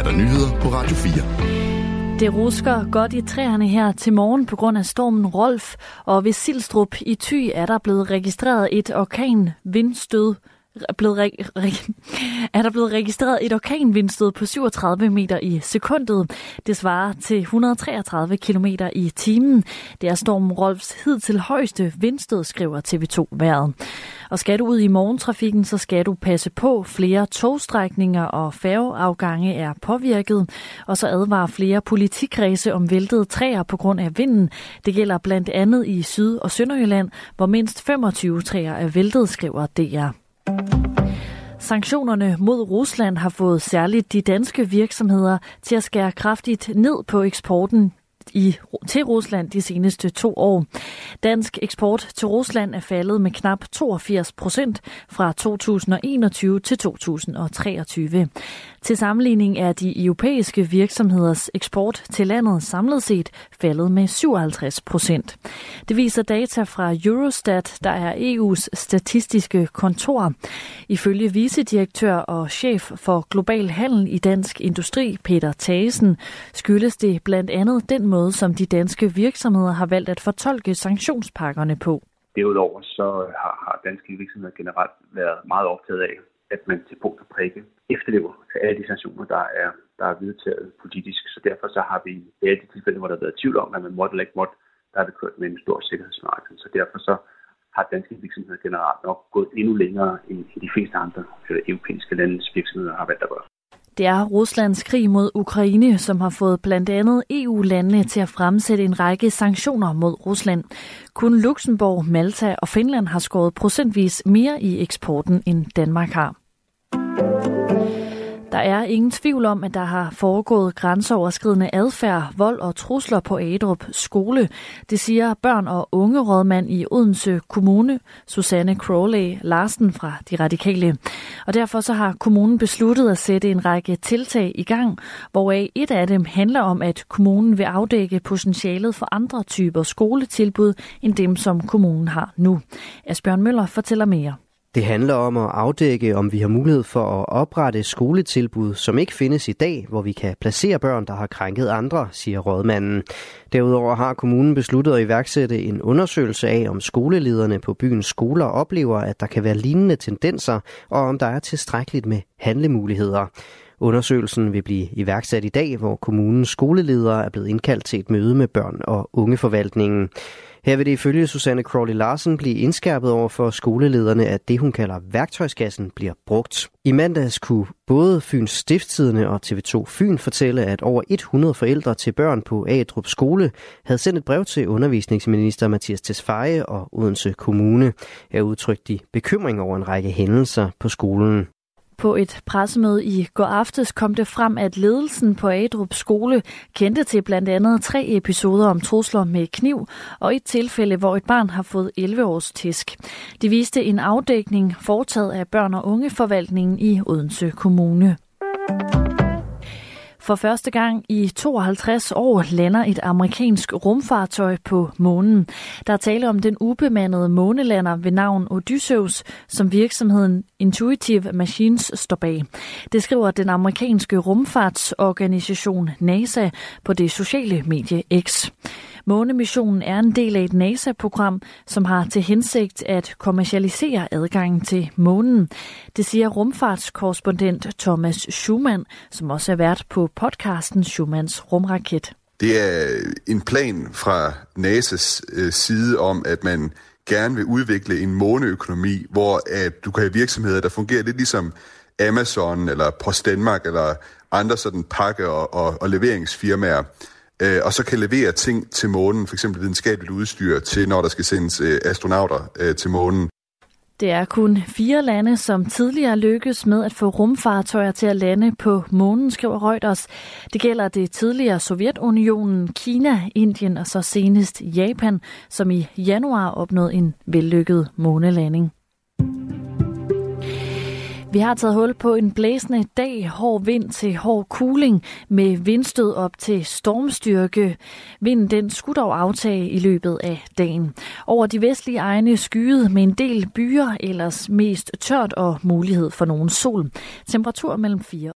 er der nyheder på Radio 4. Det rusker godt i træerne her til morgen på grund af stormen Rolf, og ved Silstrup i Thy er der blevet registreret et orkan vindstød blevet re- re- er der blevet registreret et orkanvindstød på 37 meter i sekundet. Det svarer til 133 km i timen. Det er stormen Rolfs hidtil højeste vindstød, skriver TV2 Været. Og skal du ud i morgentrafikken, så skal du passe på. Flere togstrækninger og færgeafgange er påvirket. Og så advarer flere politikredse om væltede træer på grund af vinden. Det gælder blandt andet i Syd- og Sønderjylland, hvor mindst 25 træer er væltet, skriver DR. Sanktionerne mod Rusland har fået særligt de danske virksomheder til at skære kraftigt ned på eksporten i, til Rusland de seneste to år. Dansk eksport til Rusland er faldet med knap 82 procent fra 2021 til 2023. Til sammenligning er de europæiske virksomheders eksport til landet samlet set faldet med 57 procent. Det viser data fra Eurostat, der er EU's statistiske kontor. Ifølge vicedirektør og chef for global handel i Dansk Industri, Peter Thagesen, skyldes det blandt andet den måde, som de danske virksomheder har valgt at fortolke sanktionspakkerne på. Derudover så øh, har, har danske virksomheder generelt været meget optaget af, at man til punkt og prikke efterlever alle de sanktioner, der er, der er vedtaget politisk. Så derfor så har vi i alle de tilfælde, hvor der har været tvivl om, at man måtte eller ikke måtte, der er det kørt med en stor sikkerhedsmarked. Så derfor så har danske virksomheder generelt nok gået endnu længere end de fleste andre øh, europæiske landes virksomheder har valgt at gøre. Det er Ruslands krig mod Ukraine, som har fået blandt andet EU-landene til at fremsætte en række sanktioner mod Rusland. Kun Luxembourg, Malta og Finland har skåret procentvis mere i eksporten, end Danmark har. Der er ingen tvivl om, at der har foregået grænseoverskridende adfærd, vold og trusler på Adrup skole. Det siger børn- og ungerådmand i Odense Kommune, Susanne Crowley Larsen fra De Radikale. Og derfor så har kommunen besluttet at sætte en række tiltag i gang, hvoraf et af dem handler om, at kommunen vil afdække potentialet for andre typer skoletilbud end dem, som kommunen har nu. Asbjørn Møller fortæller mere. Det handler om at afdække, om vi har mulighed for at oprette skoletilbud, som ikke findes i dag, hvor vi kan placere børn, der har krænket andre, siger rådmanden. Derudover har kommunen besluttet at iværksætte en undersøgelse af, om skolelederne på byens skoler oplever, at der kan være lignende tendenser, og om der er tilstrækkeligt med handlemuligheder. Undersøgelsen vil blive iværksat i dag, hvor kommunens skoleledere er blevet indkaldt til et møde med børn- og ungeforvaltningen. Her vil det ifølge Susanne Crawley Larsen blive indskærpet over for skolelederne, at det hun kalder værktøjskassen bliver brugt. I mandags kunne både Fyns Stiftstidende og TV2 Fyn fortælle, at over 100 forældre til børn på Adrup skole havde sendt et brev til undervisningsminister Mathias Tesfaye og Odense Kommune. Her udtrykte de bekymring over en række hændelser på skolen. På et pressemøde i går aftes kom det frem, at ledelsen på Adrup skole kendte til blandt andet tre episoder om trusler med kniv og et tilfælde, hvor et barn har fået 11 års tisk. Det viste en afdækning foretaget af børn- og ungeforvaltningen i Odense Kommune. For første gang i 52 år lander et amerikansk rumfartøj på månen. Der er tale om den ubemandede månelander ved navn Odysseus, som virksomheden Intuitive Machines står bag. Det skriver den amerikanske rumfartsorganisation NASA på det sociale medie X. Månemissionen er en del af et NASA-program, som har til hensigt at kommercialisere adgangen til månen. Det siger rumfartskorrespondent Thomas Schumann, som også er vært på podcasten Schumanns rumraket. Det er en plan fra NASA's øh, side om, at man gerne vil udvikle en måneøkonomi, hvor at du kan have virksomheder, der fungerer lidt ligesom Amazon eller Post Danmark eller andre sådan pakke- og, og, og leveringsfirmaer, øh, og så kan levere ting til månen, f.eks. videnskabeligt udstyr til, når der skal sendes øh, astronauter øh, til månen. Det er kun fire lande, som tidligere lykkes med at få rumfartøjer til at lande på månen, skriver Reuters. Det gælder det tidligere Sovjetunionen, Kina, Indien og så senest Japan, som i januar opnåede en vellykket månelanding. Vi har taget hul på en blæsende dag, hård vind til hård kuling med vindstød op til stormstyrke. Vinden den skulle dog aftage i løbet af dagen. Over de vestlige egne skyet med en del byer, ellers mest tørt og mulighed for nogen sol. Temperatur mellem 4